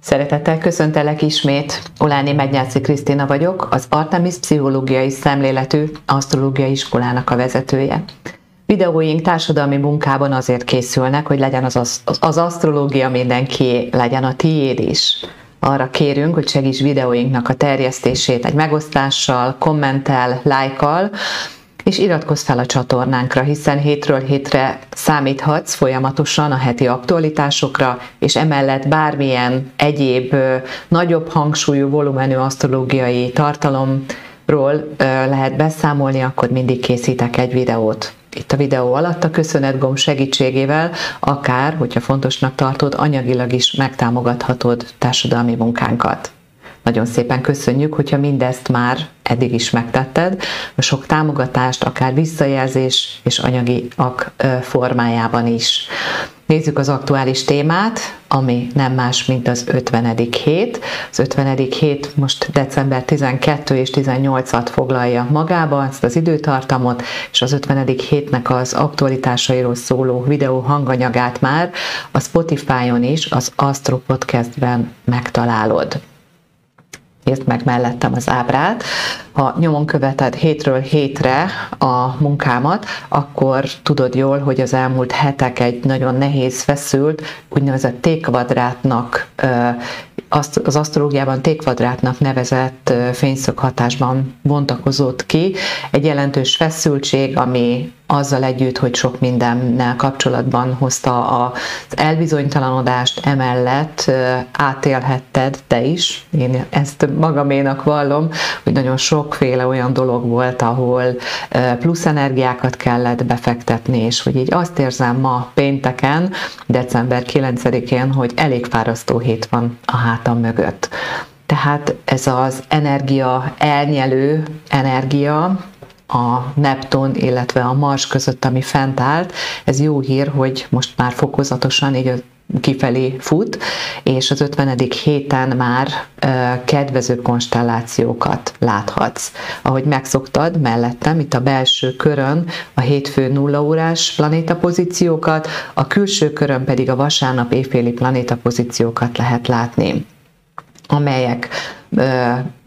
Szeretettel köszöntelek ismét. Oláni Megnyáci Krisztina vagyok, az Artemis Pszichológiai Szemléletű Asztrológiai Iskolának a vezetője. Videóink társadalmi munkában azért készülnek, hogy legyen az, az, az asztrológia mindenki, legyen a tiéd is. Arra kérünk, hogy segíts videóinknak a terjesztését egy megosztással, kommentel, lájkal, és iratkozz fel a csatornánkra, hiszen hétről hétre számíthatsz folyamatosan a heti aktualitásokra, és emellett bármilyen egyéb nagyobb hangsúlyú, volumenű asztrológiai tartalomról lehet beszámolni, akkor mindig készítek egy videót itt a videó alatt a köszönetgomb segítségével, akár, hogyha fontosnak tartod, anyagilag is megtámogathatod társadalmi munkánkat. Nagyon szépen köszönjük, hogyha mindezt már eddig is megtetted, sok támogatást, akár visszajelzés és anyagi ak formájában is. Nézzük az aktuális témát, ami nem más, mint az 50. hét. Az 50. hét most december 12 és 18-at foglalja magába, ezt az időtartamot, és az 50. hétnek az aktualitásairól szóló videó hanganyagát már a Spotify-on is, az Astro Podcast-ben megtalálod nézd meg mellettem az ábrát. Ha nyomon követed hétről hétre a munkámat, akkor tudod jól, hogy az elmúlt hetek egy nagyon nehéz, feszült, úgynevezett T-kvadrátnak, az asztrológiában T-kvadrátnak nevezett fényszög hatásban bontakozott ki. Egy jelentős feszültség, ami azzal együtt, hogy sok mindennel kapcsolatban hozta az elbizonytalanodást, emellett átélhetted te is. Én ezt magaménak vallom, hogy nagyon sokféle olyan dolog volt, ahol plusz energiákat kellett befektetni, és hogy így azt érzem ma pénteken, december 9-én, hogy elég fárasztó hét van a hátam mögött. Tehát ez az energia elnyelő energia, a Neptun, illetve a Mars között, ami fent állt. Ez jó hír, hogy most már fokozatosan így kifelé fut, és az 50. héten már kedvező konstellációkat láthatsz. Ahogy megszoktad mellettem, itt a belső körön a hétfő nulla órás planétapozíciókat, a külső körön pedig a vasárnap éjféli planétapozíciókat lehet látni amelyek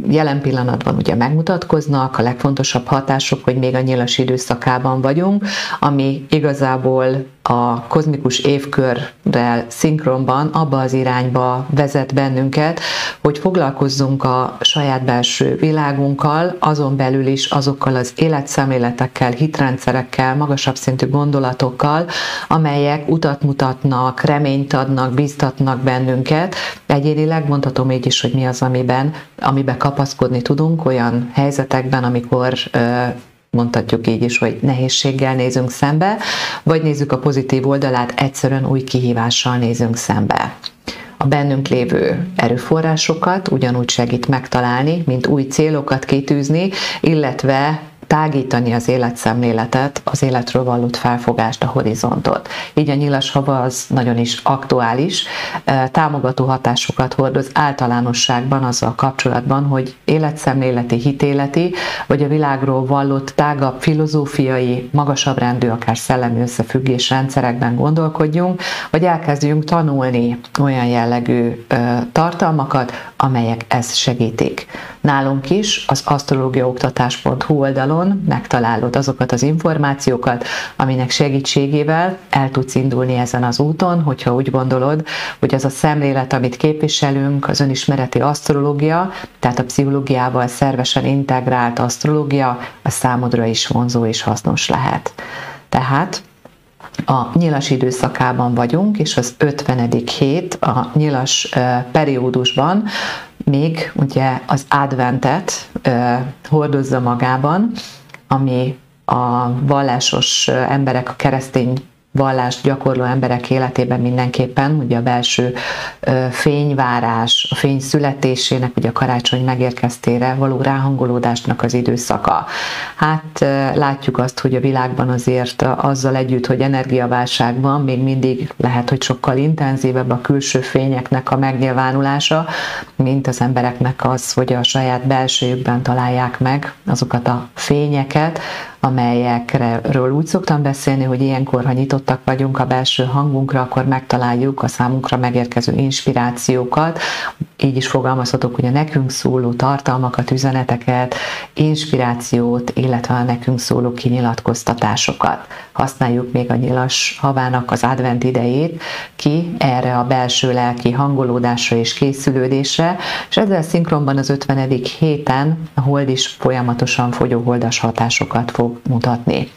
jelen pillanatban ugye megmutatkoznak, a legfontosabb hatások, hogy még a nyilas időszakában vagyunk, ami igazából a kozmikus évkörrel szinkronban abba az irányba vezet bennünket, hogy foglalkozzunk a saját belső világunkkal, azon belül is azokkal az életszemléletekkel, hitrendszerekkel, magasabb szintű gondolatokkal, amelyek utat mutatnak, reményt adnak, bíztatnak bennünket. Egyénileg mondhatom így is, hogy mi az, amiben, amiben kapaszkodni tudunk olyan helyzetekben, amikor mondhatjuk így is, hogy nehézséggel nézünk szembe, vagy nézzük a pozitív oldalát, egyszerűen új kihívással nézünk szembe. A bennünk lévő erőforrásokat ugyanúgy segít megtalálni, mint új célokat kitűzni, illetve tágítani az életszemléletet, az életről vallott felfogást, a horizontot. Így a nyilas hava az nagyon is aktuális, támogató hatásokat hordoz általánosságban azzal kapcsolatban, hogy életszemléleti, hitéleti, vagy a világról vallott tágabb filozófiai, magasabb rendű, akár szellemi összefüggés rendszerekben gondolkodjunk, vagy elkezdjünk tanulni olyan jellegű tartalmakat, amelyek ezt segítik. Nálunk is az asztrológiaoktatás.hu oldalon megtalálod azokat az információkat, aminek segítségével el tudsz indulni ezen az úton, hogyha úgy gondolod, hogy az a szemlélet, amit képviselünk, az önismereti asztrológia, tehát a pszichológiával szervesen integrált asztrológia, a számodra is vonzó és hasznos lehet. Tehát a nyilas időszakában vagyunk, és az 50. hét a nyilas periódusban még ugye az adventet hordozza magában, ami a vallásos emberek, a keresztény vallást gyakorló emberek életében mindenképpen, ugye a belső fényvárás, a fény születésének, ugye a karácsony megérkeztére való ráhangolódásnak az időszaka. Hát látjuk azt, hogy a világban azért azzal együtt, hogy energiaválság van, még mindig lehet, hogy sokkal intenzívebb a külső fényeknek a megnyilvánulása, mint az embereknek az, hogy a saját belsőjükben találják meg azokat a fényeket, amelyekről úgy szoktam beszélni, hogy ilyenkor, ha nyitottak vagyunk a belső hangunkra, akkor megtaláljuk a számunkra megérkező inspirációkat, így is fogalmazhatok, hogy a nekünk szóló tartalmakat, üzeneteket, inspirációt, illetve a nekünk szóló kinyilatkoztatásokat. Használjuk még a nyilas havának az advent idejét ki erre a belső lelki hangolódásra és készülődésre, és ezzel szinkronban az 50. héten a hold is folyamatosan fogyóholdas hatásokat fog mutatni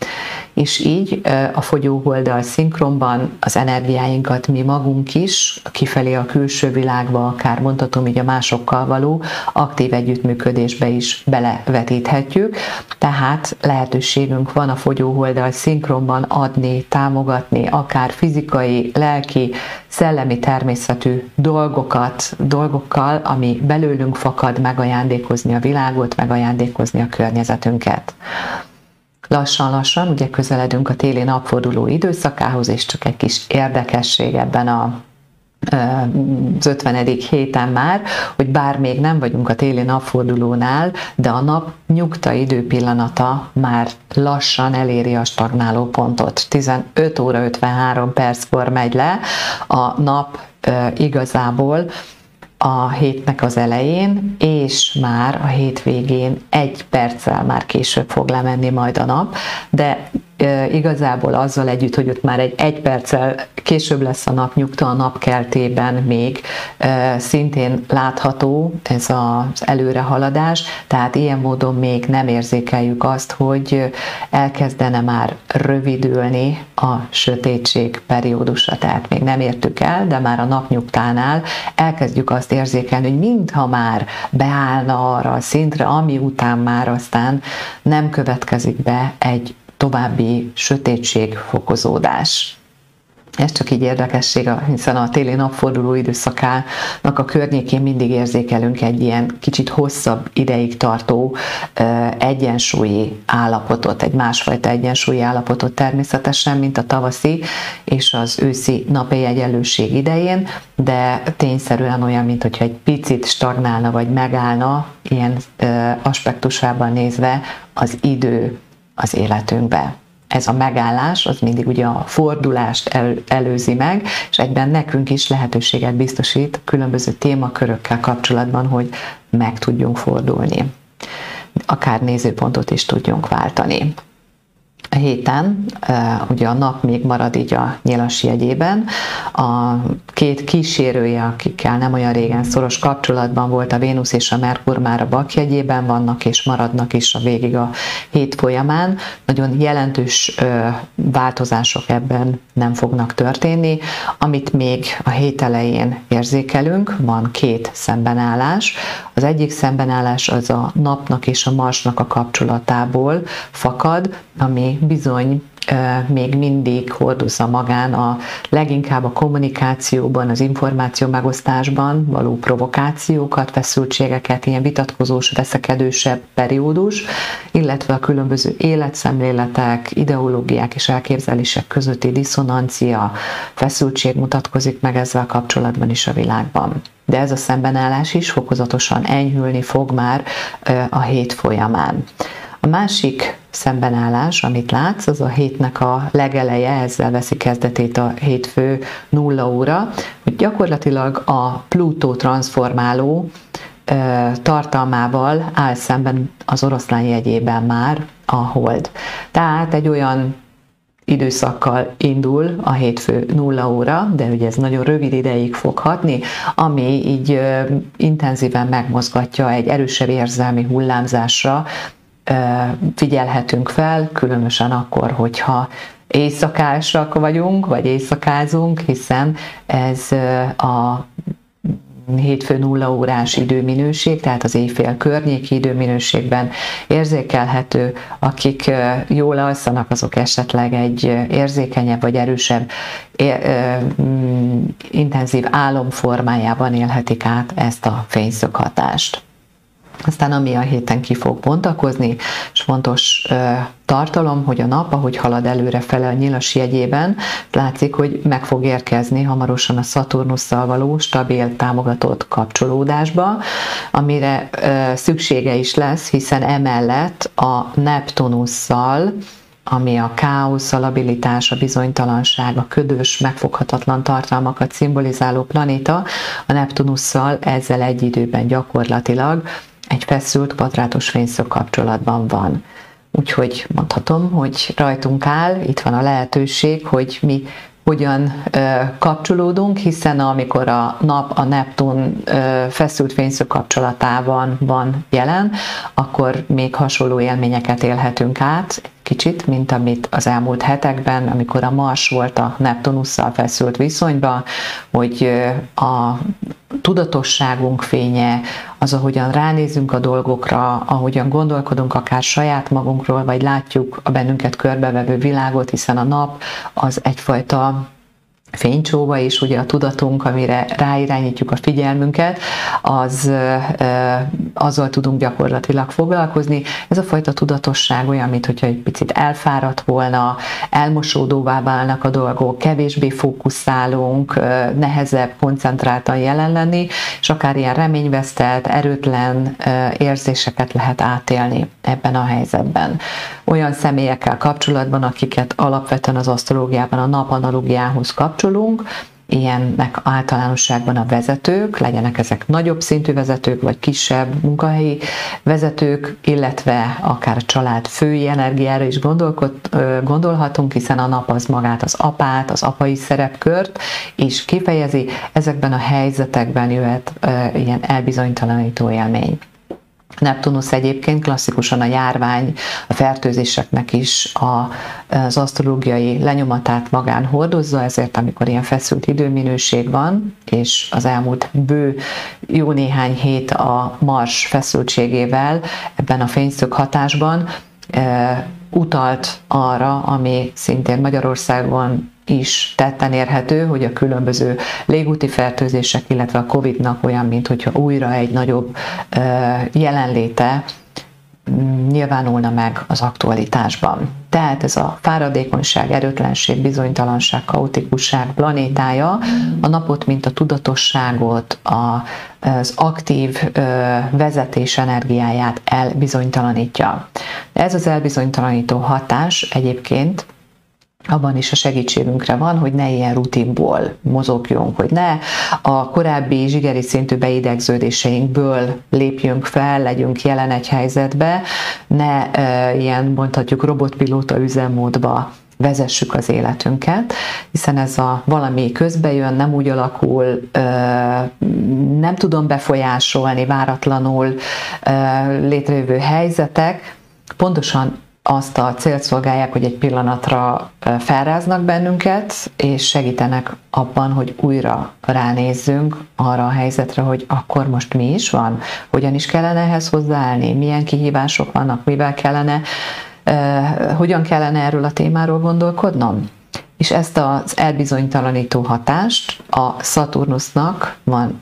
és így a fogyóholdal szinkronban az energiáinkat mi magunk is, kifelé a külső világba, akár mondhatom így a másokkal való aktív együttműködésbe is belevetíthetjük, tehát lehetőségünk van a fogyóholdal szinkronban adni, támogatni, akár fizikai, lelki, szellemi természetű dolgokat, dolgokkal, ami belőlünk fakad, megajándékozni a világot, megajándékozni a környezetünket. Lassan-lassan ugye közeledünk a téli napforduló időszakához, és csak egy kis érdekesség ebben a az 50. héten már, hogy bár még nem vagyunk a téli napfordulónál, de a nap nyugta időpillanata már lassan eléri a stagnáló pontot. 15 óra 53 perckor megy le, a nap igazából a hétnek az elején, és már a hétvégén egy perccel már később fog lemenni majd a nap, de igazából azzal együtt, hogy ott már egy egy perccel később lesz a napnyugta, a napkeltében még szintén látható ez az előrehaladás, tehát ilyen módon még nem érzékeljük azt, hogy elkezdene már rövidülni a sötétség periódusa, tehát még nem értük el, de már a napnyugtánál elkezdjük azt érzékelni, hogy mintha már beállna arra a szintre, ami után már aztán nem következik be egy további sötétség fokozódás. Ez csak így érdekesség, hiszen a téli napforduló időszakának a környékén mindig érzékelünk egy ilyen kicsit hosszabb ideig tartó egyensúlyi állapotot, egy másfajta egyensúlyi állapotot természetesen, mint a tavaszi és az őszi napi egyenlőség idején, de tényszerűen olyan, mint hogyha egy picit stagnálna vagy megállna, ilyen aspektusában nézve az idő az életünkbe. Ez a megállás, az mindig ugye a fordulást el, előzi meg, és egyben nekünk is lehetőséget biztosít különböző témakörökkel kapcsolatban, hogy meg tudjunk fordulni. Akár nézőpontot is tudjunk váltani héten, ugye a nap még marad így a nyilas jegyében, a két kísérője, akikkel nem olyan régen szoros kapcsolatban volt a Vénusz és a Merkur már a bak jegyében vannak és maradnak is a végig a hét folyamán. Nagyon jelentős változások ebben nem fognak történni. Amit még a hét elején érzékelünk, van két szembenállás. Az egyik szembenállás az a napnak és a marsnak a kapcsolatából fakad, ami bizony még mindig hordozza magán a leginkább a kommunikációban, az információ megosztásban való provokációkat, feszültségeket, ilyen vitatkozós, veszekedősebb periódus, illetve a különböző életszemléletek, ideológiák és elképzelések közötti diszonancia, feszültség mutatkozik meg ezzel kapcsolatban is a világban. De ez a szembenállás is fokozatosan enyhülni fog már a hét folyamán. A másik szembenállás, amit látsz, az a hétnek a legeleje, ezzel veszi kezdetét a hétfő nulla óra, hogy gyakorlatilag a Plutó transformáló tartalmával áll szemben az oroszlán jegyében már a hold. Tehát egy olyan időszakkal indul a hétfő nulla óra, de ugye ez nagyon rövid ideig fog hatni, ami így intenzíven megmozgatja egy erősebb érzelmi hullámzásra figyelhetünk fel, különösen akkor, hogyha éjszakásak vagyunk, vagy éjszakázunk, hiszen ez a hétfő nulla órás időminőség, tehát az éjfél környéki időminőségben érzékelhető, akik jól alszanak, azok esetleg egy érzékenyebb vagy erősebb, intenzív álom formájában élhetik át ezt a fényszöghatást. Aztán ami a héten ki fog bontakozni, és fontos tartalom, hogy a nap, ahogy halad előre fele a nyilas jegyében, látszik, hogy meg fog érkezni hamarosan a Szaturnusszal való stabil támogatott kapcsolódásba, amire ö, szüksége is lesz, hiszen emellett a Neptunusszal, ami a káosz, a labilitás, a bizonytalanság, a ködös, megfoghatatlan tartalmakat szimbolizáló planéta, a Neptunusszal ezzel egy időben gyakorlatilag egy feszült kvadrátos fényszög kapcsolatban van. Úgyhogy mondhatom, hogy rajtunk áll, itt van a lehetőség, hogy mi hogyan kapcsolódunk, hiszen amikor a nap a Neptun feszült fényszög kapcsolatában van jelen, akkor még hasonló élményeket élhetünk át, kicsit, mint amit az elmúlt hetekben, amikor a Mars volt a Neptunusszal feszült viszonyban, hogy a tudatosságunk fénye, az, ahogyan ránézünk a dolgokra, ahogyan gondolkodunk akár saját magunkról, vagy látjuk a bennünket körbevevő világot, hiszen a nap az egyfajta fénycsóva is, ugye a tudatunk, amire ráirányítjuk a figyelmünket, az, azzal tudunk gyakorlatilag foglalkozni. Ez a fajta tudatosság olyan, mint hogyha egy picit elfáradt volna, elmosódóvá válnak a dolgok, kevésbé fókuszálunk, nehezebb koncentráltan jelen lenni, és akár ilyen reményvesztelt, erőtlen érzéseket lehet átélni ebben a helyzetben. Olyan személyekkel kapcsolatban, akiket alapvetően az asztrológiában a nap analógiához kapcsolunk, ilyennek általánosságban a vezetők, legyenek ezek nagyobb szintű vezetők, vagy kisebb munkahelyi vezetők, illetve akár a család fői energiára is gondolhatunk, hiszen a nap az magát az apát, az apai szerepkört is kifejezi, ezekben a helyzetekben jöhet ilyen elbizonytalanító élmény. Neptunusz egyébként klasszikusan a járvány, a fertőzéseknek is a, az asztrológiai lenyomatát magán hordozza, ezért amikor ilyen feszült időminőség van, és az elmúlt bő jó néhány hét a Mars feszültségével ebben a fényszög hatásban e, utalt arra, ami szintén Magyarországon is tetten érhető, hogy a különböző légúti fertőzések, illetve a COVID-nak olyan, mint hogyha újra egy nagyobb jelenléte mm, nyilvánulna meg az aktualitásban. Tehát ez a fáradékonyság, erőtlenség, bizonytalanság, kaotikusság planétája a napot, mint a tudatosságot, a, az aktív vezetés energiáját elbizonytalanítja. Ez az elbizonytalanító hatás egyébként abban is a segítségünkre van, hogy ne ilyen rutinból mozogjunk, hogy ne a korábbi zsigeri szintű beidegződéseinkből lépjünk fel, legyünk jelen egy helyzetbe, ne e, ilyen mondhatjuk robotpilóta üzemmódba vezessük az életünket, hiszen ez a valami közbejön, nem úgy alakul, nem tudom befolyásolni váratlanul létrejövő helyzetek, pontosan azt a célt szolgálják, hogy egy pillanatra felráznak bennünket, és segítenek abban, hogy újra ránézzünk arra a helyzetre, hogy akkor most mi is van, hogyan is kellene ehhez hozzáállni, milyen kihívások vannak, mivel kellene, hogyan kellene erről a témáról gondolkodnom és ezt az elbizonytalanító hatást a Saturnusnak van,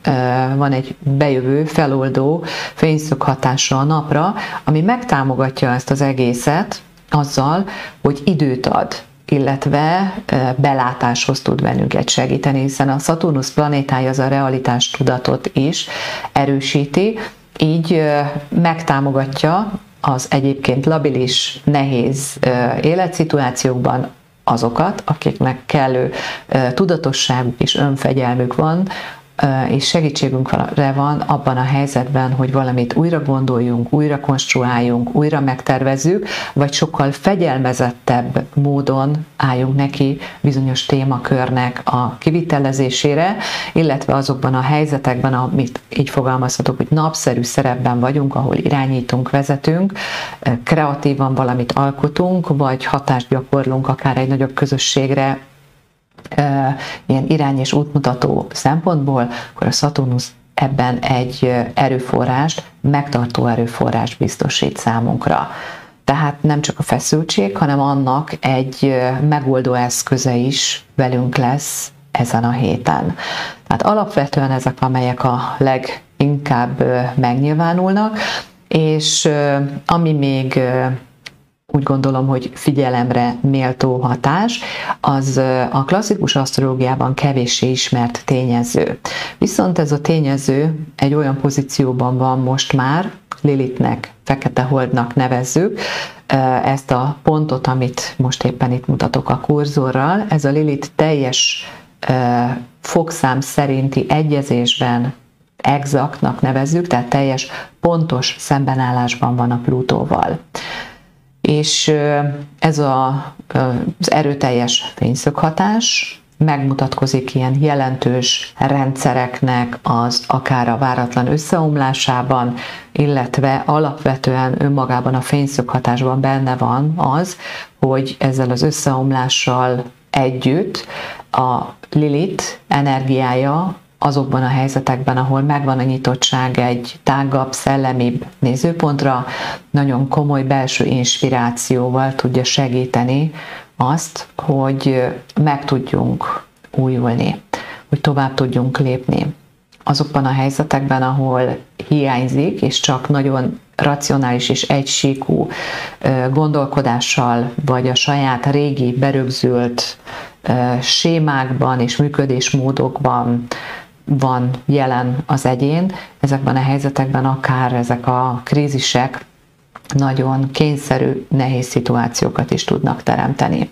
van egy bejövő, feloldó fényszög hatása a napra, ami megtámogatja ezt az egészet azzal, hogy időt ad illetve belátáshoz tud bennünket segíteni, hiszen a Saturnus planétája az a realitás tudatot is erősíti, így megtámogatja az egyébként labilis, nehéz életszituációkban azokat, akiknek kellő tudatosságuk és önfegyelmük van, és segítségünkre van abban a helyzetben, hogy valamit újra gondoljunk, újra konstruáljunk, újra megtervezzük, vagy sokkal fegyelmezettebb módon álljunk neki bizonyos témakörnek a kivitelezésére, illetve azokban a helyzetekben, amit így fogalmazhatok, hogy napszerű szerepben vagyunk, ahol irányítunk, vezetünk, kreatívan valamit alkotunk, vagy hatást gyakorlunk akár egy nagyobb közösségre, ilyen irány és útmutató szempontból, akkor a Saturnus ebben egy erőforrást, megtartó erőforrást biztosít számunkra. Tehát nem csak a feszültség, hanem annak egy megoldó eszköze is velünk lesz ezen a héten. Tehát alapvetően ezek, amelyek a leginkább megnyilvánulnak, és ami még úgy gondolom, hogy figyelemre méltó hatás, az a klasszikus asztrológiában kevéssé ismert tényező. Viszont ez a tényező egy olyan pozícióban van most már, Lilithnek, fekete holdnak nevezzük, ezt a pontot, amit most éppen itt mutatok a kurzorral, ez a Lilith teljes fogszám szerinti egyezésben exaktnak nevezzük, tehát teljes pontos szembenállásban van a Plutóval. És ez a, az erőteljes fényszöghatás megmutatkozik ilyen jelentős rendszereknek az akár a váratlan összeomlásában, illetve alapvetően önmagában a fényszöghatásban benne van az, hogy ezzel az összeomlással együtt a Lilith energiája azokban a helyzetekben, ahol megvan a nyitottság egy tágabb, szellemibb nézőpontra, nagyon komoly belső inspirációval tudja segíteni azt, hogy meg tudjunk újulni, hogy tovább tudjunk lépni. Azokban a helyzetekben, ahol hiányzik, és csak nagyon racionális és egysíkú gondolkodással, vagy a saját régi berögzült sémákban és működésmódokban van jelen az egyén, ezekben a helyzetekben akár ezek a krízisek nagyon kényszerű, nehéz szituációkat is tudnak teremteni.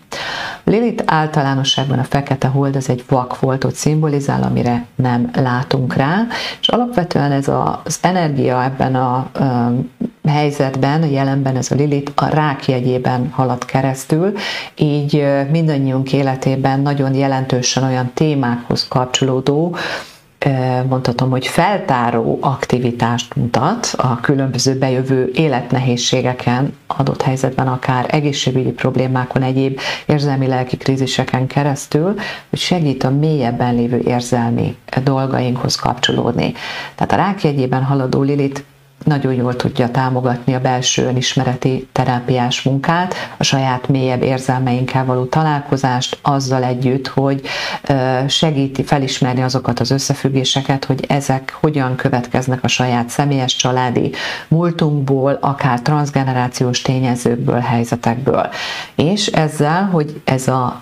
Lilith általánosságban a fekete hold az egy vakfoltot szimbolizál, amire nem látunk rá, és alapvetően ez az energia ebben a helyzetben, a jelenben ez a Lilith a rák jegyében halad keresztül, így mindannyiunk életében nagyon jelentősen olyan témákhoz kapcsolódó, mondhatom, hogy feltáró aktivitást mutat a különböző bejövő életnehézségeken, adott helyzetben akár egészségügyi problémákon, egyéb érzelmi lelki kríziseken keresztül, hogy segít a mélyebben lévő érzelmi dolgainkhoz kapcsolódni. Tehát a rákjegyében haladó Lilit nagyon jól tudja támogatni a belső önismereti terápiás munkát, a saját mélyebb érzelmeinkkel való találkozást, azzal együtt, hogy segíti felismerni azokat az összefüggéseket, hogy ezek hogyan következnek a saját személyes családi múltunkból, akár transgenerációs tényezőkből, helyzetekből. És ezzel, hogy ez a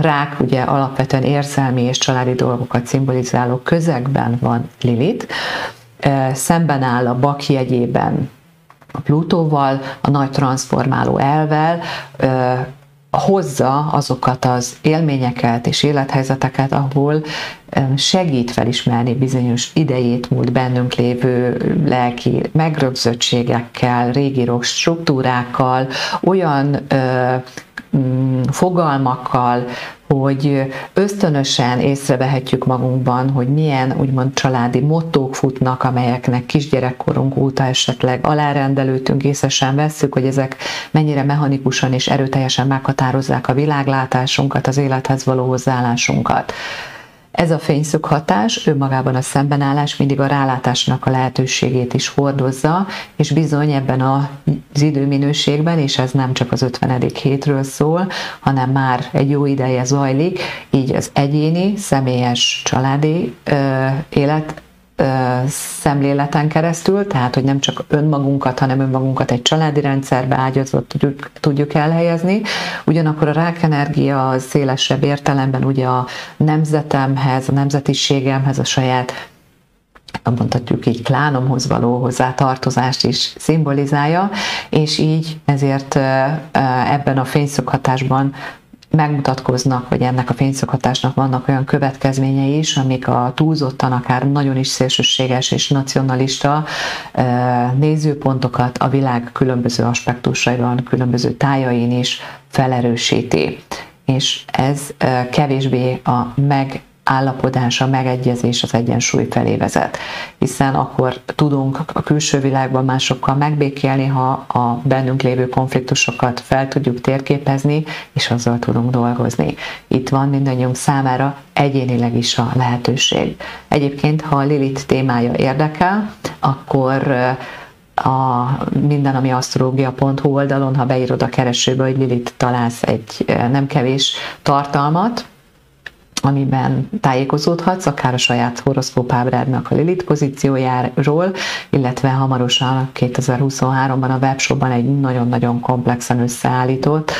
rák ugye alapvetően érzelmi és családi dolgokat szimbolizáló közegben van Lilith, szemben áll a bak jegyében a Plutóval, a nagy transformáló elvel, hozza azokat az élményeket és élethelyzeteket, ahol segít felismerni bizonyos idejét múlt bennünk lévő lelki megrögzöttségekkel, régi rossz struktúrákkal, olyan Mm, fogalmakkal, hogy ösztönösen észrevehetjük magunkban, hogy milyen úgymond családi mottók futnak, amelyeknek kisgyerekkorunk óta esetleg alárendelődtünk, észesen vesszük, hogy ezek mennyire mechanikusan és erőteljesen meghatározzák a világlátásunkat, az élethez való hozzáállásunkat. Ez a fényszög hatás önmagában a szembenállás mindig a rálátásnak a lehetőségét is hordozza, és bizony ebben az időminőségben, és ez nem csak az 50. hétről szól, hanem már egy jó ideje zajlik, így az egyéni, személyes, családi ö, élet szemléleten keresztül, tehát hogy nem csak önmagunkat, hanem önmagunkat egy családi rendszerbe ágyazott tudjuk, tudjuk elhelyezni. Ugyanakkor a rákenergia szélesebb értelemben ugye a nemzetemhez, a nemzetiségemhez, a saját mondhatjuk így klánomhoz való hozzátartozást is szimbolizálja, és így ezért ebben a fényszöghatásban megmutatkoznak, hogy ennek a fényszokhatásnak vannak olyan következményei is, amik a túlzottan akár nagyon is szélsőséges és nacionalista nézőpontokat a világ különböző aspektusaiban, különböző tájain is felerősíti. És ez kevésbé a meg állapodás, a megegyezés az egyensúly felé vezet. Hiszen akkor tudunk a külső világban másokkal megbékélni, ha a bennünk lévő konfliktusokat fel tudjuk térképezni, és azzal tudunk dolgozni. Itt van mindannyiunk számára egyénileg is a lehetőség. Egyébként, ha a Lilith témája érdekel, akkor a minden, ami asztrológia.hu oldalon, ha beírod a keresőbe, hogy Lilith találsz egy nem kevés tartalmat, amiben tájékozódhatsz, akár a saját horoszkóp ábrádnak a Lilith pozíciójáról, illetve hamarosan 2023-ban a webshopban egy nagyon-nagyon komplexen összeállított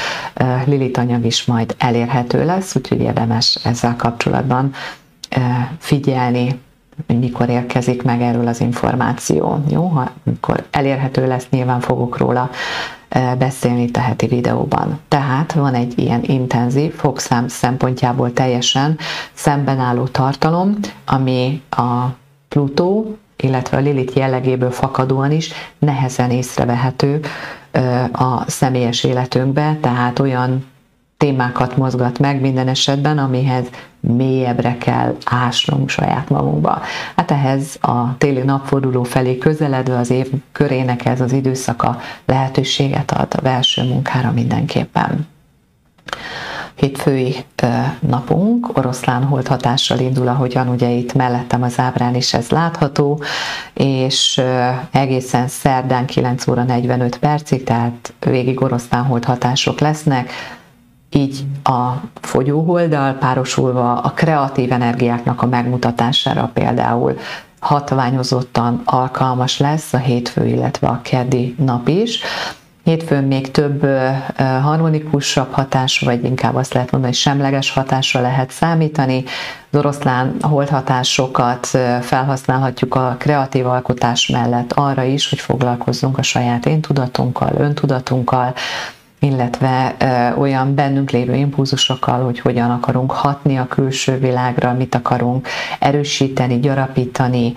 Lilith anyag is majd elérhető lesz, úgyhogy érdemes ezzel kapcsolatban figyelni, hogy mikor érkezik meg erről az információ. Jó, ha mikor elérhető lesz, nyilván fogok róla beszélni itt a videóban. Tehát van egy ilyen intenzív, fogszám szempontjából teljesen szemben álló tartalom, ami a Plutó, illetve a Lilith jellegéből fakadóan is nehezen észrevehető a személyes életünkbe, tehát olyan témákat mozgat meg minden esetben, amihez mélyebbre kell ásnunk saját magunkba. Hát ehhez a téli napforduló felé közeledve az év körének ez az időszaka lehetőséget ad a belső munkára mindenképpen. Hétfői napunk oroszlán hold indul, ahogyan ugye itt mellettem az ábrán is ez látható, és egészen szerdán 9 óra 45 percig, tehát végig oroszlán hold hatások lesznek, így a fogyóholddal párosulva a kreatív energiáknak a megmutatására például hatványozottan alkalmas lesz a hétfő, illetve a keddi nap is. Hétfőn még több harmonikusabb hatás, vagy inkább azt lehet mondani, hogy semleges hatásra lehet számítani. Az oroszlán holdhatásokat felhasználhatjuk a kreatív alkotás mellett arra is, hogy foglalkozzunk a saját én tudatunkkal, öntudatunkkal, illetve ö, olyan bennünk lévő impulzusokkal, hogy hogyan akarunk hatni a külső világra, mit akarunk erősíteni, gyarapítani,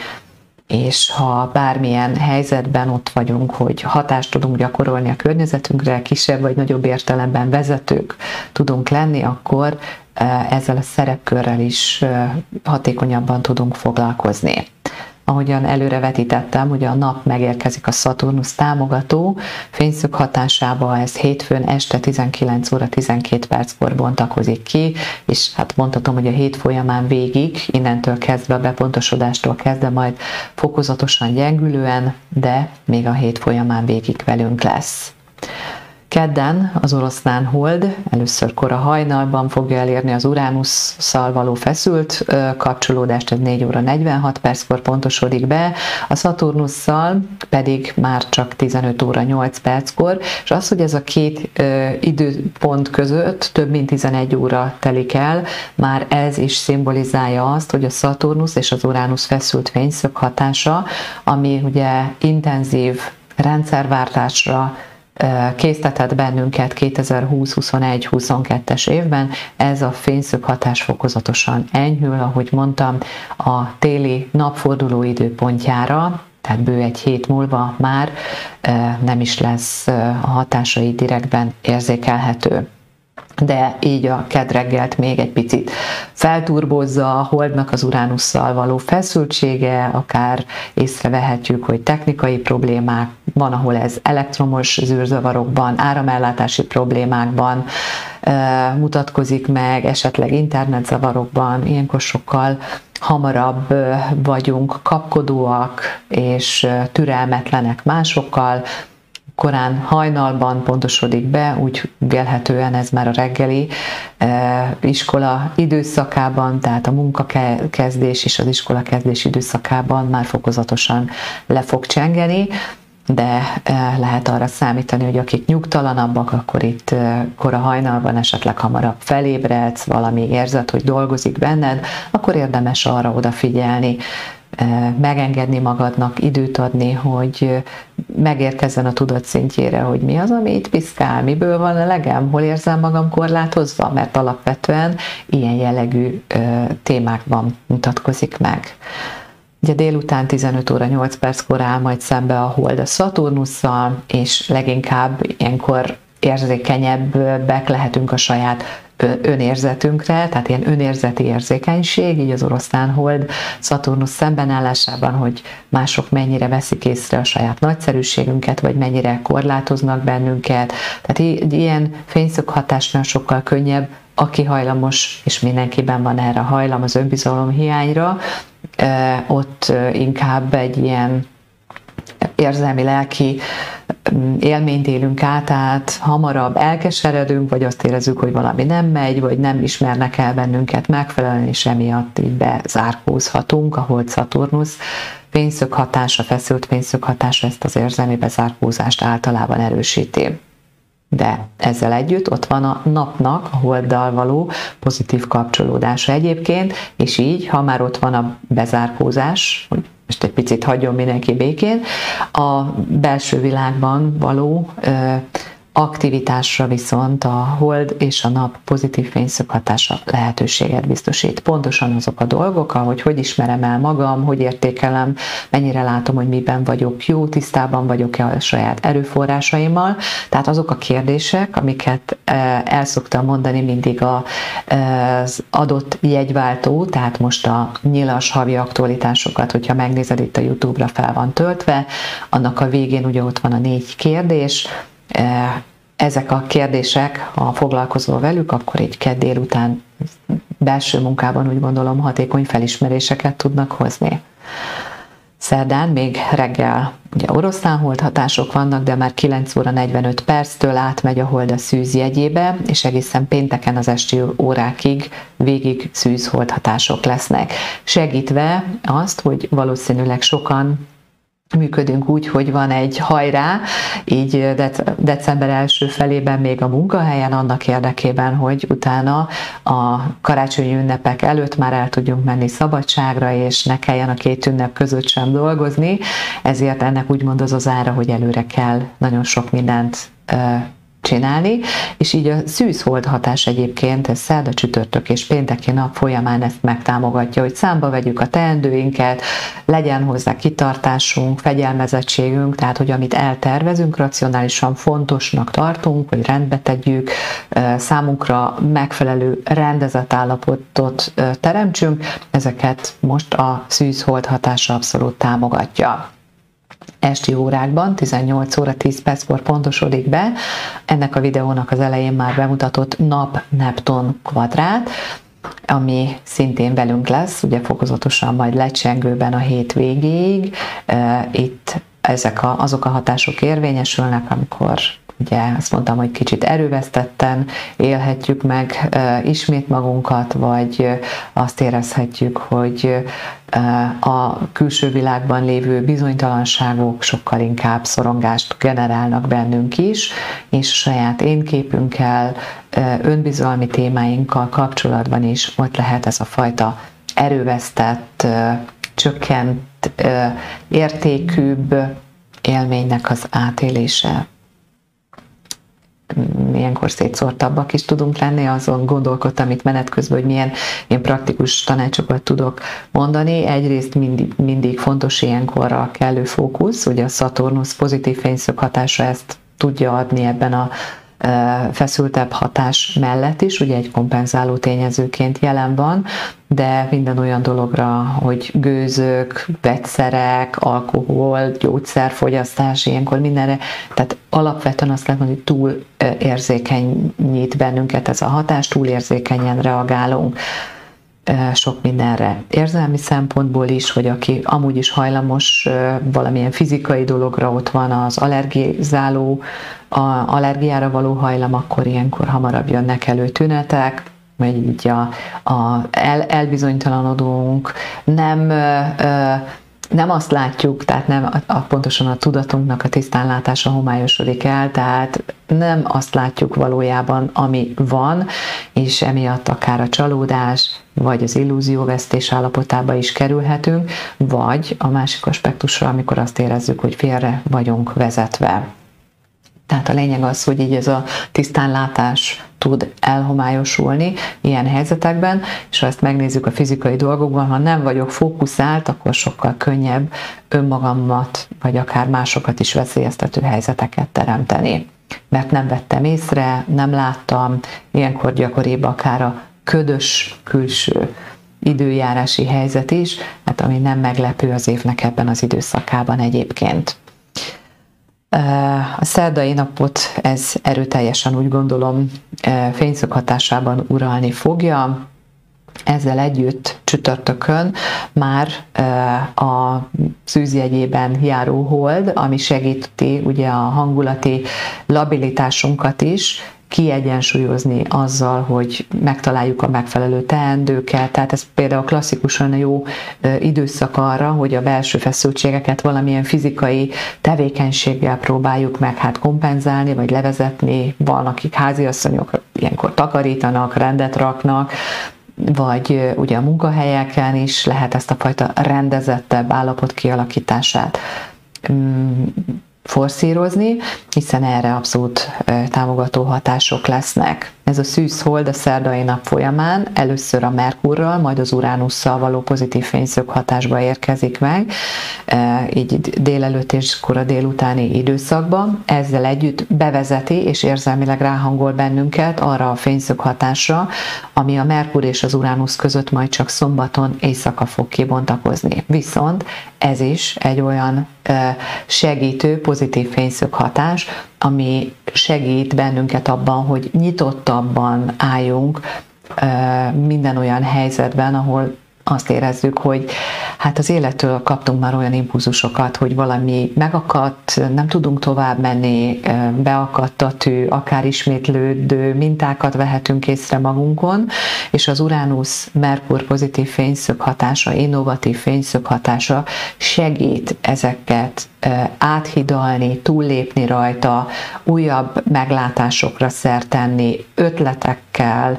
és ha bármilyen helyzetben ott vagyunk, hogy hatást tudunk gyakorolni a környezetünkre, kisebb vagy nagyobb értelemben vezetők tudunk lenni, akkor ezzel a szerepkörrel is hatékonyabban tudunk foglalkozni ahogyan előrevetítettem, hogy a nap megérkezik a Szaturnusz támogató fényszög hatásába, ez hétfőn este 19 óra 12 perckor bontakozik ki, és hát mondhatom, hogy a hét folyamán végig, innentől kezdve a bepontosodástól kezdve majd fokozatosan gyengülően, de még a hét folyamán végig velünk lesz. Kedden az oroszlán hold először kora hajnalban fogja elérni az Uránusszal való feszült kapcsolódást, ez 4 óra 46 perckor pontosodik be, a Szaturnusszal pedig már csak 15 óra 8 perckor, és az, hogy ez a két időpont között több mint 11 óra telik el, már ez is szimbolizálja azt, hogy a Szaturnusz és az Uránusz feszült fényszög hatása, ami ugye intenzív rendszerváltásra, késztetett bennünket 2020-21-22-es évben. Ez a fényszög hatás fokozatosan enyhül, ahogy mondtam, a téli napforduló időpontjára, tehát bő egy hét múlva már nem is lesz a hatásai direktben érzékelhető de így a kedreggelt még egy picit felturbozza a holdnak az Uránusszal való feszültsége, akár észrevehetjük, hogy technikai problémák, van, ahol ez elektromos zűrzavarokban, áramellátási problémákban e, mutatkozik meg, esetleg internetzavarokban, ilyenkor sokkal hamarabb vagyunk kapkodóak és türelmetlenek másokkal, korán hajnalban pontosodik be, úgy vélhetően ez már a reggeli e, iskola időszakában, tehát a munkakezdés és az iskola kezdés időszakában már fokozatosan le fog csengeni, de e, lehet arra számítani, hogy akik nyugtalanabbak, akkor itt e, kora hajnalban esetleg hamarabb felébredsz, valami érzet, hogy dolgozik benned, akkor érdemes arra odafigyelni, megengedni magadnak, időt adni, hogy megérkezzen a tudat szintjére, hogy mi az, ami itt piszkál, miből van a legem, hol érzem magam korlátozva, mert alapvetően ilyen jellegű témákban mutatkozik meg. Ugye délután 15 óra 8 perckor áll majd szembe a hold a Szaturnusszal, és leginkább ilyenkor érzékenyebbek lehetünk a saját önérzetünkre, tehát ilyen önérzeti érzékenység, így az oroszlán hold Szaturnusz szembenállásában, hogy mások mennyire veszik észre a saját nagyszerűségünket, vagy mennyire korlátoznak bennünket. Tehát így, ilyen fényszög hatásnál sokkal könnyebb, aki hajlamos, és mindenkiben van erre hajlam, az önbizalom hiányra, ott inkább egy ilyen érzelmi, lelki mm, élményt élünk át, tehát hamarabb elkeseredünk, vagy azt érezzük, hogy valami nem megy, vagy nem ismernek el bennünket megfelelően, és emiatt így bezárkózhatunk, ahol Szaturnusz fényszög hatása, feszült fényszög hatása ezt az érzelmi bezárkózást általában erősíti. De ezzel együtt ott van a napnak, a holddal való pozitív kapcsolódása egyébként, és így, ha már ott van a bezárkózás, most egy picit hagyjon mindenki békén, a belső világban való aktivitásra viszont a hold és a nap pozitív fényszög hatása lehetőséget biztosít. Pontosan azok a dolgok, ahogy hogy ismerem el magam, hogy értékelem, mennyire látom, hogy miben vagyok jó, tisztában vagyok-e a saját erőforrásaimmal. Tehát azok a kérdések, amiket e, el szoktam mondani mindig az adott jegyváltó, tehát most a nyilas havi aktualitásokat, hogyha megnézed itt a YouTube-ra fel van töltve, annak a végén ugye ott van a négy kérdés, ezek a kérdések, ha foglalkozol velük, akkor egy kedd délután belső munkában úgy gondolom hatékony felismeréseket tudnak hozni. Szerdán még reggel ugye oroszlán holdhatások vannak, de már 9 óra 45 perctől átmegy a hold a szűz jegyébe, és egészen pénteken az esti órákig végig szűz holdhatások lesznek. Segítve azt, hogy valószínűleg sokan működünk úgy, hogy van egy hajrá, így december első felében még a munkahelyen annak érdekében, hogy utána a karácsonyi ünnepek előtt már el tudjunk menni szabadságra, és ne kelljen a két ünnep között sem dolgozni, ezért ennek úgymond az az ára, hogy előre kell nagyon sok mindent csinálni, és így a szűzhold hatás egyébként, ez szerda, csütörtök és pénteki nap folyamán ezt megtámogatja, hogy számba vegyük a teendőinket, legyen hozzá kitartásunk, fegyelmezettségünk, tehát hogy amit eltervezünk, racionálisan fontosnak tartunk, hogy rendbe tegyük, számunkra megfelelő rendezett állapotot teremtsünk, ezeket most a szűzhold hatása abszolút támogatja esti órákban, 18 óra 10 perckor pontosodik be. Ennek a videónak az elején már bemutatott nap-Nepton kvadrát, ami szintén velünk lesz, ugye fokozatosan majd lecsengőben a hét végéig. Itt ezek a, azok a hatások érvényesülnek, amikor ugye azt mondtam, hogy kicsit erővesztetten élhetjük meg ismét magunkat, vagy azt érezhetjük, hogy a külső világban lévő bizonytalanságok sokkal inkább szorongást generálnak bennünk is, és saját énképünkkel, önbizalmi témáinkkal kapcsolatban is ott lehet ez a fajta erővesztett, csökkent értékűbb élménynek az átélése ilyenkor szétszórtabbak is tudunk lenni, azon gondolkodtam itt menet közben, hogy milyen, milyen praktikus tanácsokat tudok mondani. Egyrészt mindig, mindig fontos ilyenkor a kellő fókusz, ugye a Saturnus pozitív fényszög hatása ezt tudja adni ebben a feszültebb hatás mellett is, ugye egy kompenzáló tényezőként jelen van, de minden olyan dologra, hogy gőzök, vegyszerek, alkohol, gyógyszerfogyasztás, ilyenkor mindenre, tehát alapvetően azt lehet mondani, hogy túl érzékenyít bennünket ez a hatás, túl érzékenyen reagálunk sok mindenre. Érzelmi szempontból is, hogy aki amúgy is hajlamos valamilyen fizikai dologra, ott van az allergizáló, a allergiára való hajlam, akkor ilyenkor hamarabb jönnek elő tünetek, vagy így a, a el, elbizonytalanodunk, nem ö, nem azt látjuk, tehát nem a, a, pontosan a tudatunknak a tisztánlátása homályosodik el, tehát nem azt látjuk valójában, ami van, és emiatt akár a csalódás, vagy az illúzióvesztés állapotába is kerülhetünk, vagy a másik aspektusra, amikor azt érezzük, hogy félre vagyunk vezetve. Tehát a lényeg az, hogy így ez a tisztánlátás tud elhomályosulni ilyen helyzetekben, és ha ezt megnézzük a fizikai dolgokban, ha nem vagyok fókuszált, akkor sokkal könnyebb önmagamat, vagy akár másokat is veszélyeztető helyzeteket teremteni. Mert nem vettem észre, nem láttam, ilyenkor gyakoribb akár a ködös külső időjárási helyzet is, hát ami nem meglepő az évnek ebben az időszakában egyébként. A szerdai napot ez erőteljesen úgy gondolom fényszög hatásában uralni fogja. Ezzel együtt csütörtökön már a szűzjegyében járó hold, ami segíti ugye a hangulati labilitásunkat is, kiegyensúlyozni azzal, hogy megtaláljuk a megfelelő teendőket. Tehát ez például klasszikusan jó időszak arra, hogy a belső feszültségeket valamilyen fizikai tevékenységgel próbáljuk meg hát kompenzálni, vagy levezetni. Van, akik háziasszonyok ilyenkor takarítanak, rendet raknak, vagy ugye a munkahelyeken is lehet ezt a fajta rendezettebb állapot kialakítását mm, forszírozni, hiszen erre abszolút támogató hatások lesznek. Ez a szűz hold a szerdai nap folyamán először a Merkurral, majd az Uránusszal való pozitív fényszög hatásba érkezik meg, így délelőtt és kora délutáni időszakban. Ezzel együtt bevezeti és érzelmileg ráhangol bennünket arra a fényszög hatásra, ami a Merkur és az Uránusz között majd csak szombaton éjszaka fog kibontakozni. Viszont ez is egy olyan segítő, pozitív fényszög hatás, ami segít bennünket abban, hogy nyitottabban álljunk minden olyan helyzetben, ahol azt érezzük, hogy hát az élettől kaptunk már olyan impulzusokat, hogy valami megakadt, nem tudunk tovább menni, beakadt a tű, akár ismétlődő mintákat vehetünk észre magunkon, és az Uránusz Merkur pozitív fényszög hatása, innovatív fényszög hatása segít ezeket áthidalni, túllépni rajta, újabb meglátásokra szertenni, ötletekkel,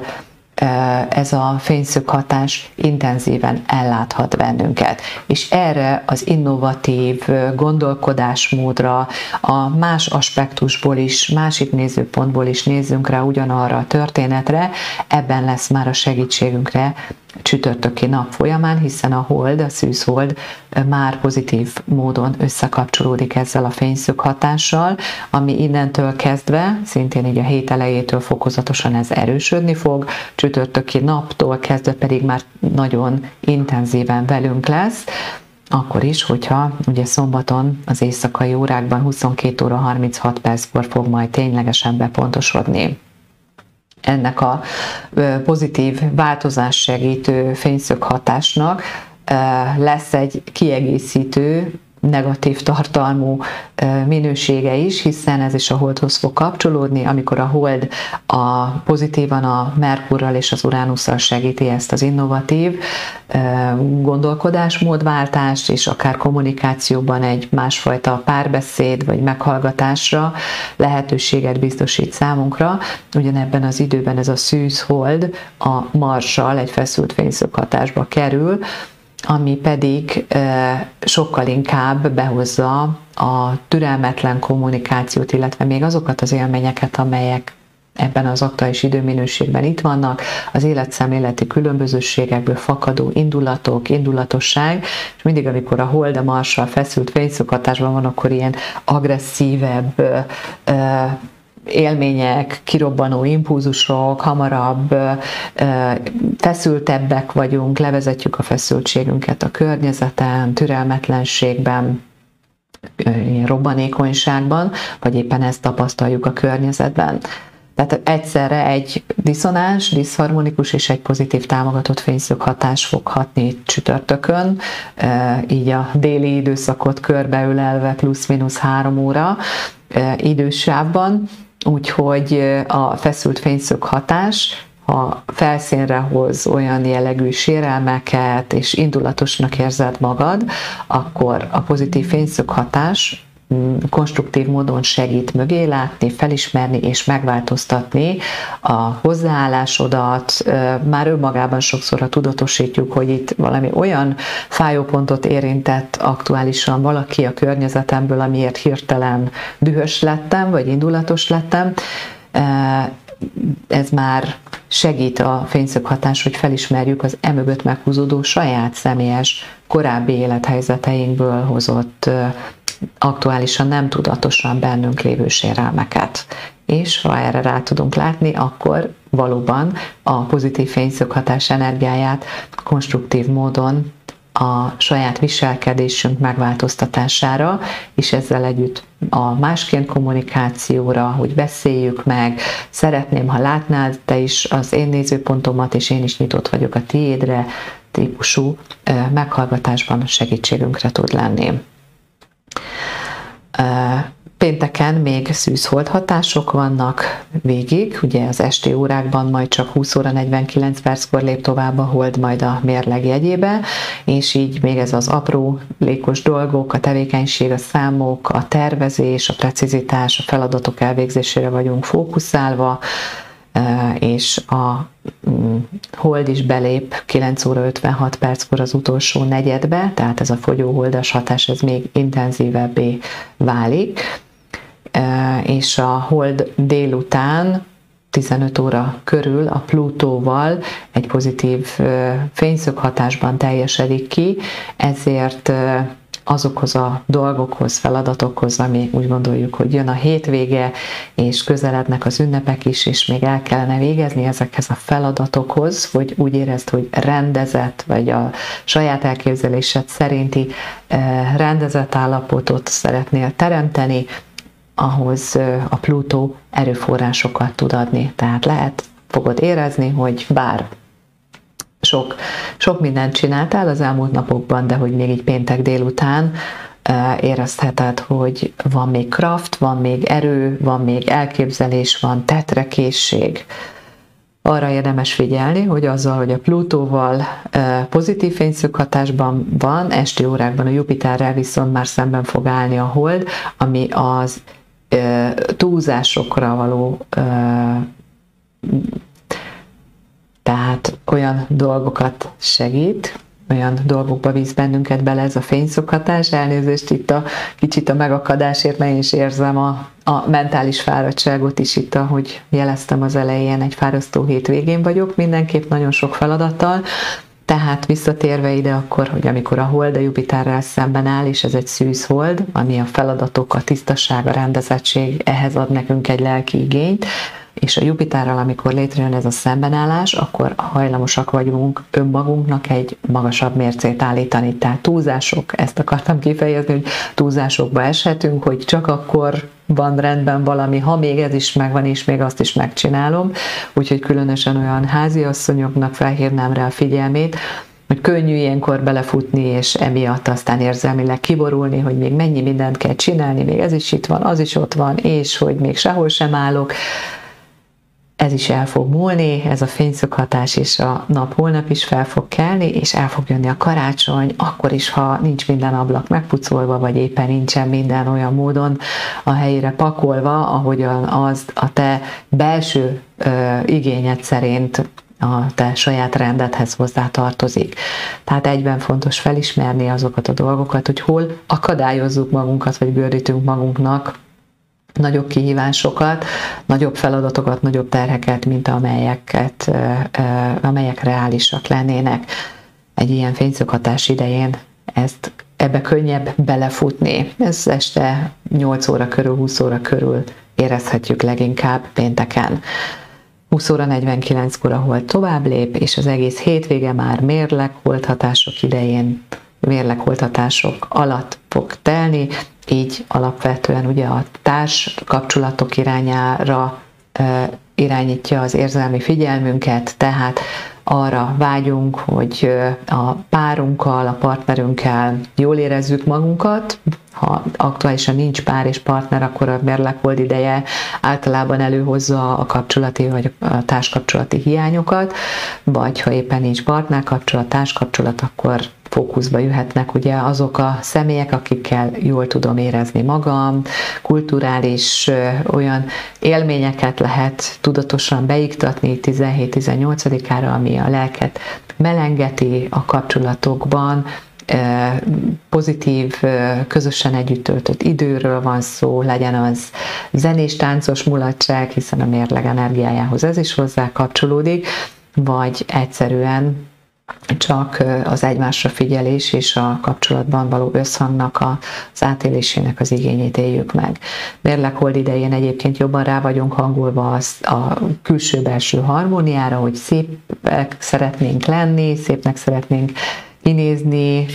ez a fényszög hatás intenzíven elláthat bennünket. És erre az innovatív gondolkodásmódra, a más aspektusból is, másik nézőpontból is nézzünk rá ugyanarra a történetre, ebben lesz már a segítségünkre csütörtöki nap folyamán, hiszen a hold, a szűzhold már pozitív módon összekapcsolódik ezzel a fényszög hatással, ami innentől kezdve, szintén így a hét elejétől fokozatosan ez erősödni fog, csütörtöki naptól kezdve pedig már nagyon intenzíven velünk lesz, akkor is, hogyha ugye szombaton az éjszakai órákban 22 óra 36 perckor fog majd ténylegesen bepontosodni ennek a pozitív változás segítő fényszög hatásnak lesz egy kiegészítő negatív tartalmú minősége is, hiszen ez is a holdhoz fog kapcsolódni, amikor a hold a pozitívan a Merkurral és az Uránusszal segíti ezt az innovatív gondolkodásmódváltást, és akár kommunikációban egy másfajta párbeszéd vagy meghallgatásra lehetőséget biztosít számunkra. Ugyanebben az időben ez a szűz hold a Marssal egy feszült fényszöghatásba kerül, ami pedig sokkal inkább behozza a türelmetlen kommunikációt, illetve még azokat az élményeket, amelyek ebben az aktuális időminőségben itt vannak, az életszemléleti különbözőségekből fakadó indulatok, indulatosság, és mindig, amikor a hold a marsal feszült fényszokatásban van, akkor ilyen agresszívebb élmények, kirobbanó impulzusok, hamarabb feszültebbek vagyunk, levezetjük a feszültségünket a környezeten, türelmetlenségben, robbanékonyságban, vagy éppen ezt tapasztaljuk a környezetben. Tehát egyszerre egy diszonáns, diszharmonikus és egy pozitív támogatott fényszög hatás fog hatni csütörtökön, így a déli időszakot körbeülelve plusz-minusz három óra idősávban, Úgyhogy a feszült fényszög hatás ha felszínre hoz olyan jellegű sérelmeket, és indulatosnak érzed magad, akkor a pozitív fényszög hatás konstruktív módon segít mögé látni, felismerni és megváltoztatni a hozzáállásodat. Már önmagában sokszor, ha tudatosítjuk, hogy itt valami olyan fájópontot érintett aktuálisan valaki a környezetemből, amiért hirtelen dühös lettem, vagy indulatos lettem, ez már segít a fényszöghatás, hogy felismerjük az emögött meghúzódó saját személyes korábbi élethelyzeteinkből hozott aktuálisan nem tudatosan bennünk lévő sérelmeket. És ha erre rá tudunk látni, akkor valóban a pozitív fényszöghatás energiáját konstruktív módon a saját viselkedésünk megváltoztatására, és ezzel együtt a másként kommunikációra, hogy beszéljük meg, szeretném, ha látnád te is az én nézőpontomat, és én is nyitott vagyok a tiédre, típusú meghallgatásban segítségünkre tud lenni. Pénteken még szűzhold hatások vannak végig, ugye az esti órákban majd csak 20 óra 49 perckor lép tovább a hold majd a mérleg jegyébe, és így még ez az apró lékos dolgok, a tevékenység, a számok, a tervezés, a precizitás, a feladatok elvégzésére vagyunk fókuszálva, és a mm, hold is belép 9 óra 56 perckor az utolsó negyedbe, tehát ez a fogyóholdas hatás ez még intenzívebbé válik, és a hold délután 15 óra körül a Plutóval egy pozitív fényszög hatásban teljesedik ki, ezért azokhoz a dolgokhoz, feladatokhoz, ami úgy gondoljuk, hogy jön a hétvége, és közelednek az ünnepek is, és még el kellene végezni ezekhez a feladatokhoz, hogy úgy érezd, hogy rendezett, vagy a saját elképzelésed szerinti rendezett állapotot szeretnél teremteni, ahhoz a Plutó erőforrásokat tud adni. Tehát lehet, fogod érezni, hogy bár sok, sok mindent csináltál az elmúlt napokban, de hogy még így péntek délután érezheted, hogy van még kraft, van még erő, van még elképzelés, van tetrekészség. Arra érdemes figyelni, hogy azzal, hogy a Plutóval pozitív fényszöghatásban van, esti órákban a Jupiterrel viszont már szemben fog állni a hold, ami az túlzásokra való tehát olyan dolgokat segít, olyan dolgokba víz bennünket bele ez a fényszokhatás, elnézést itt a kicsit a megakadásért, mert én is érzem a, a mentális fáradtságot is itt, ahogy jeleztem az elején, egy fárasztó hétvégén vagyok, mindenképp nagyon sok feladattal, tehát visszatérve ide akkor, hogy amikor a hold a Jupiterrel szemben áll, és ez egy szűz hold, ami a feladatok, a tisztaság, a rendezettség, ehhez ad nekünk egy lelki igényt, és a Jupiterrel, amikor létrejön ez a szembenállás, akkor hajlamosak vagyunk önmagunknak egy magasabb mércét állítani. Tehát túlzások, ezt akartam kifejezni, hogy túlzásokba eshetünk, hogy csak akkor van rendben valami, ha még ez is megvan, és még azt is megcsinálom. Úgyhogy különösen olyan háziasszonyoknak felhívnám rá a figyelmét, hogy könnyű ilyenkor belefutni, és emiatt aztán érzelmileg kiborulni, hogy még mennyi mindent kell csinálni, még ez is itt van, az is ott van, és hogy még sehol sem állok ez is el fog múlni, ez a fényszöghatás és a nap holnap is fel fog kelni, és el fog jönni a karácsony, akkor is, ha nincs minden ablak megpucolva, vagy éppen nincsen minden olyan módon a helyére pakolva, ahogyan az a te belső ö, igényed szerint a te saját rendedhez hozzá tartozik. Tehát egyben fontos felismerni azokat a dolgokat, hogy hol akadályozzuk magunkat, vagy gördítünk magunknak nagyobb kihívásokat, nagyobb feladatokat, nagyobb terheket, mint amelyeket, amelyek reálisak lennének. Egy ilyen fényszöghatás idején ezt ebbe könnyebb belefutni. Ez este 8 óra körül, 20 óra körül érezhetjük leginkább pénteken. 20 óra 49-kor, ahol tovább lép, és az egész hétvége már mérleg hatások idején, mérleg hatások alatt fog telni, így alapvetően ugye a társ kapcsolatok irányára irányítja az érzelmi figyelmünket, tehát arra vágyunk, hogy a párunkkal, a partnerünkkel jól érezzük magunkat. Ha aktuálisan nincs pár és partner, akkor a mérlekold ideje általában előhozza a kapcsolati vagy a társkapcsolati hiányokat, vagy ha éppen nincs partner kapcsolat, társkapcsolat, akkor fókuszba jöhetnek ugye azok a személyek, akikkel jól tudom érezni magam, kulturális olyan élményeket lehet tudatosan beiktatni 17-18-ára, ami a lelket melengeti a kapcsolatokban, pozitív, közösen együtt töltött időről van szó, legyen az zenés, táncos mulatság, hiszen a mérleg energiájához ez is hozzá kapcsolódik, vagy egyszerűen csak az egymásra figyelés és a kapcsolatban való összhangnak az átélésének az igényét éljük meg. Mérleg hold idején egyébként jobban rá vagyunk hangulva az, a külső-belső harmóniára, hogy szépek szeretnénk lenni, szépnek szeretnénk kinézni,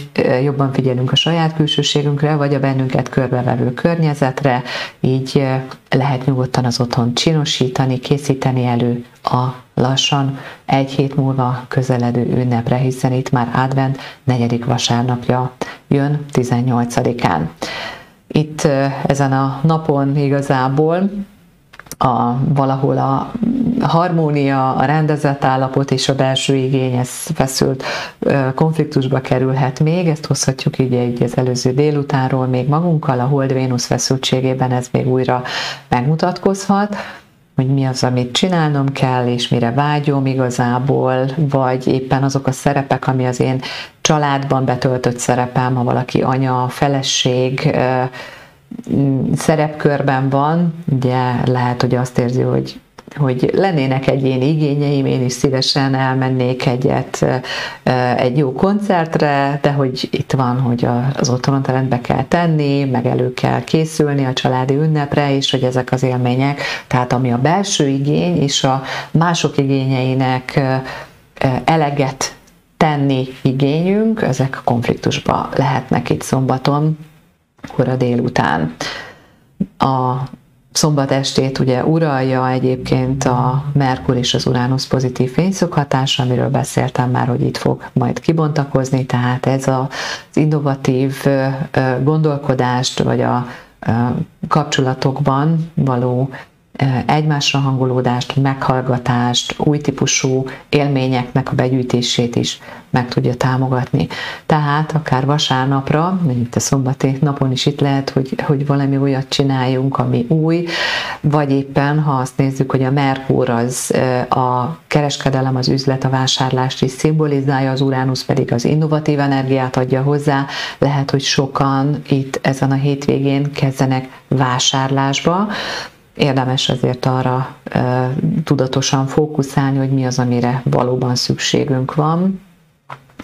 jobban figyelünk a saját külsőségünkre, vagy a bennünket körbevevő környezetre, így lehet nyugodtan az otthon csinosítani, készíteni elő a lassan egy hét múlva közeledő ünnepre, hiszen itt már advent negyedik vasárnapja jön 18-án. Itt ezen a napon igazából a, valahol a harmónia, a rendezett állapot és a belső igény, ez feszült konfliktusba kerülhet még, ezt hozhatjuk így egy az előző délutánról még magunkkal, a Hold-Vénusz feszültségében ez még újra megmutatkozhat, hogy mi az, amit csinálnom kell, és mire vágyom igazából, vagy éppen azok a szerepek, ami az én családban betöltött szerepem, ha valaki anya, feleség, szerepkörben van, ugye lehet, hogy azt érzi, hogy hogy lennének egyéni igényeim, én is szívesen elmennék egyet egy jó koncertre, de hogy itt van, hogy az otthonot rendbe kell tenni, meg elő kell készülni a családi ünnepre, és hogy ezek az élmények, tehát ami a belső igény és a mások igényeinek eleget tenni igényünk, ezek konfliktusba lehetnek itt szombaton, kora délután. A szombat estét ugye uralja egyébként a Merkur és az Uránusz pozitív fényszokhatása, amiről beszéltem már, hogy itt fog majd kibontakozni, tehát ez az innovatív gondolkodást, vagy a kapcsolatokban való egymásra hangolódást, meghallgatást, új típusú élményeknek a begyűjtését is meg tudja támogatni. Tehát akár vasárnapra, mint a szombati napon is itt lehet, hogy, hogy valami olyat csináljunk, ami új, vagy éppen, ha azt nézzük, hogy a Merkur az a kereskedelem, az üzlet, a vásárlást is szimbolizálja, az Uránusz pedig az innovatív energiát adja hozzá, lehet, hogy sokan itt ezen a hétvégén kezdenek vásárlásba, érdemes azért arra e, tudatosan fókuszálni, hogy mi az, amire valóban szükségünk van,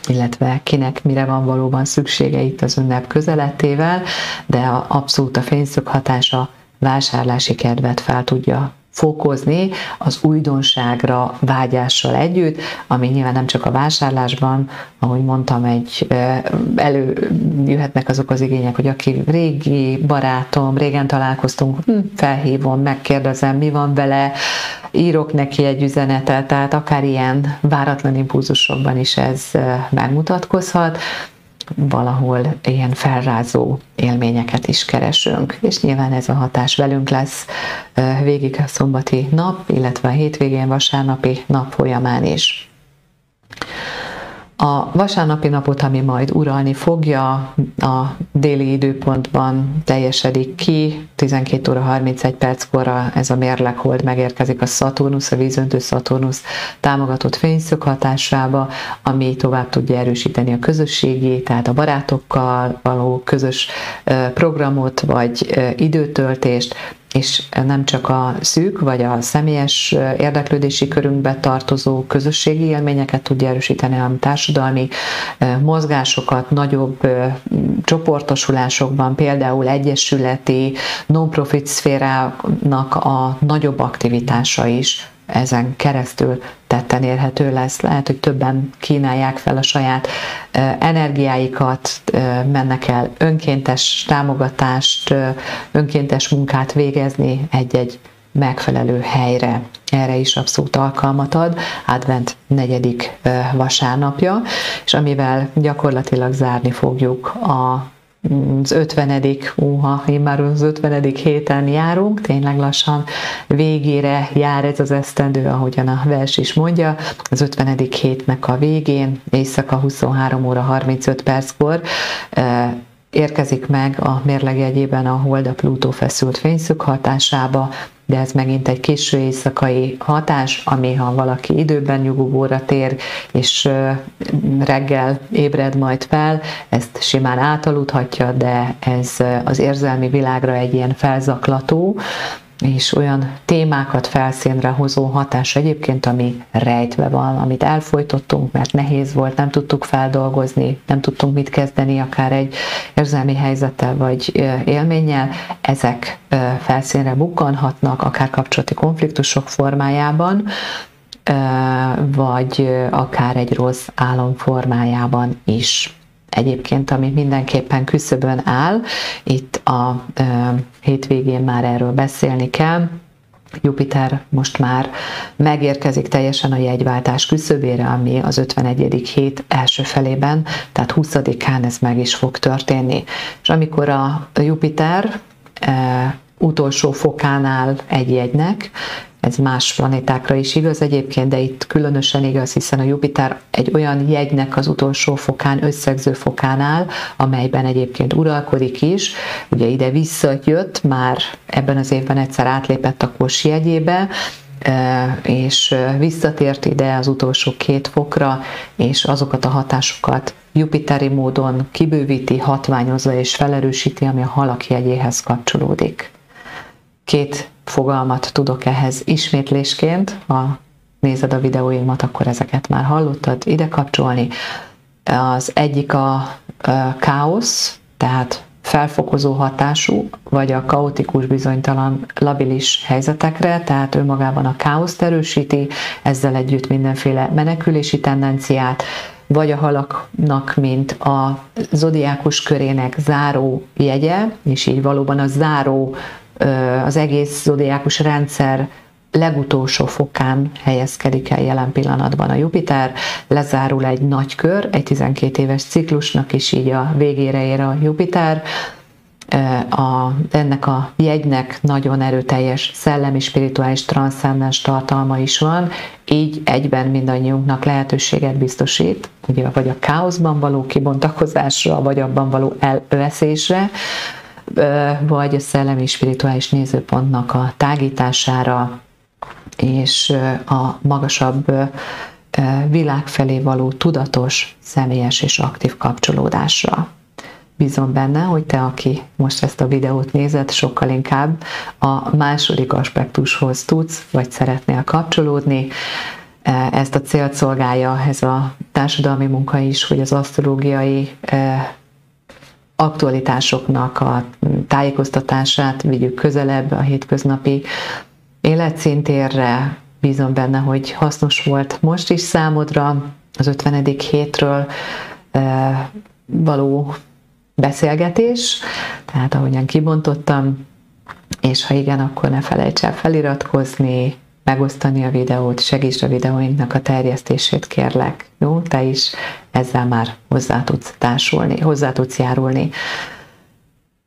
illetve kinek mire van valóban szüksége itt az ünnep közeletével, de a, abszolút a fényszög hatása vásárlási kedvet fel tudja fokozni az újdonságra vágyással együtt, ami nyilván nem csak a vásárlásban, ahogy mondtam, egy előjöhetnek azok az igények, hogy aki régi barátom, régen találkoztunk, hm, felhívom, megkérdezem, mi van vele, írok neki egy üzenetet, tehát akár ilyen váratlan impulzusokban is ez megmutatkozhat valahol ilyen felrázó élményeket is keresünk, és nyilván ez a hatás velünk lesz végig a szombati nap, illetve a hétvégén vasárnapi nap folyamán is. A vasárnapi napot, ami majd uralni fogja, a déli időpontban teljesedik ki, 12 óra 31 perckor ez a mérleghold megérkezik a Szaturnusz, a vízöntő Szaturnusz támogatott fényszög hatásába, ami tovább tudja erősíteni a közösségi, tehát a barátokkal való közös programot vagy időtöltést, és nem csak a szűk vagy a személyes érdeklődési körünkbe tartozó közösségi élményeket tudja erősíteni, hanem társadalmi mozgásokat, nagyobb csoportosulásokban, például egyesületi, non-profit szférának a nagyobb aktivitása is ezen keresztül tetten érhető lesz. Lehet, hogy többen kínálják fel a saját energiáikat, mennek el önkéntes támogatást, önkéntes munkát végezni egy-egy megfelelő helyre. Erre is abszolút alkalmat ad, advent negyedik vasárnapja, és amivel gyakorlatilag zárni fogjuk a az 50. óha, én már az 50. héten járunk, tényleg lassan végére jár ez az esztendő, ahogyan a vers is mondja, az 50. hétnek a végén, éjszaka 23 óra 35 perckor érkezik meg a mérlegjegyében a hold a Plutó feszült fényszög hatásába, de ez megint egy késő éjszakai hatás, ami ha valaki időben nyugovóra tér, és reggel ébred majd fel, ezt simán átaludhatja, de ez az érzelmi világra egy ilyen felzaklató, és olyan témákat felszínre hozó hatás egyébként, ami rejtve van, amit elfolytottunk, mert nehéz volt, nem tudtuk feldolgozni, nem tudtunk mit kezdeni akár egy érzelmi helyzettel vagy élménnyel, ezek felszínre bukkanhatnak, akár kapcsolati konfliktusok formájában, vagy akár egy rossz álom formájában is. Egyébként, ami mindenképpen küszöbön áll, itt a hétvégén már erről beszélni kell, Jupiter most már megérkezik teljesen a jegyváltás küszöbére, ami az 51. hét első felében, tehát 20-án ez meg is fog történni. És amikor a Jupiter utolsó fokánál egy jegynek, ez más planétákra is igaz egyébként, de itt különösen igaz, hiszen a Jupiter egy olyan jegynek az utolsó fokán, összegző fokán áll, amelyben egyébként uralkodik is. Ugye ide visszajött, már ebben az évben egyszer átlépett a Kos jegyébe, és visszatért ide az utolsó két fokra, és azokat a hatásokat Jupiteri módon kibővíti, hatványozza és felerősíti, ami a halak jegyéhez kapcsolódik. Két fogalmat tudok ehhez ismétlésként, ha nézed a videóimat, akkor ezeket már hallottad ide kapcsolni. Az egyik a, a káosz, tehát felfokozó hatású, vagy a kaotikus, bizonytalan, labilis helyzetekre, tehát önmagában a káoszt erősíti, ezzel együtt mindenféle menekülési tendenciát, vagy a halaknak, mint a zodiákus körének záró jegye, és így valóban a záró az egész zodiákus rendszer legutolsó fokán helyezkedik el jelen pillanatban a Jupiter, lezárul egy nagy kör, egy 12 éves ciklusnak is így a végére ér a Jupiter, a, ennek a jegynek nagyon erőteljes szellemi, spirituális, transzcendens tartalma is van, így egyben mindannyiunknak lehetőséget biztosít, ugye, vagy a káoszban való kibontakozásra, vagy abban való elveszésre, vagy a szellemi spirituális nézőpontnak a tágítására és a magasabb világ felé való tudatos, személyes és aktív kapcsolódásra. Bízom benne, hogy te, aki most ezt a videót nézed, sokkal inkább a második aspektushoz tudsz, vagy szeretnél kapcsolódni. Ezt a célt szolgálja ez a társadalmi munka is, hogy az asztrológiai aktualitásoknak a tájékoztatását vigyük közelebb a hétköznapi életszintérre. Bízom benne, hogy hasznos volt most is számodra az 50. hétről való beszélgetés, tehát ahogyan kibontottam, és ha igen, akkor ne felejts el feliratkozni, megosztani a videót, segíts a videóinknak a terjesztését, kérlek. Jó, te is ezzel már hozzá tudsz társulni, hozzá tudsz járulni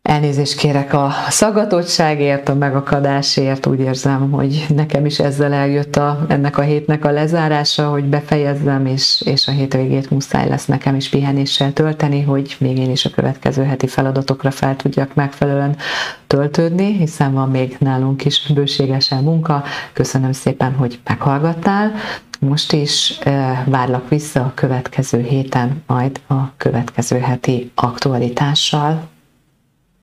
Elnézést kérek a szagatottságért, a megakadásért, úgy érzem, hogy nekem is ezzel eljött a, ennek a hétnek a lezárása, hogy befejezzem, és, és a hétvégét muszáj lesz nekem is pihenéssel tölteni, hogy még én is a következő heti feladatokra fel tudjak megfelelően töltődni, hiszen van még nálunk is bőségesen munka. Köszönöm szépen, hogy meghallgattál. Most is várlak vissza a következő héten, majd a következő heti aktualitással.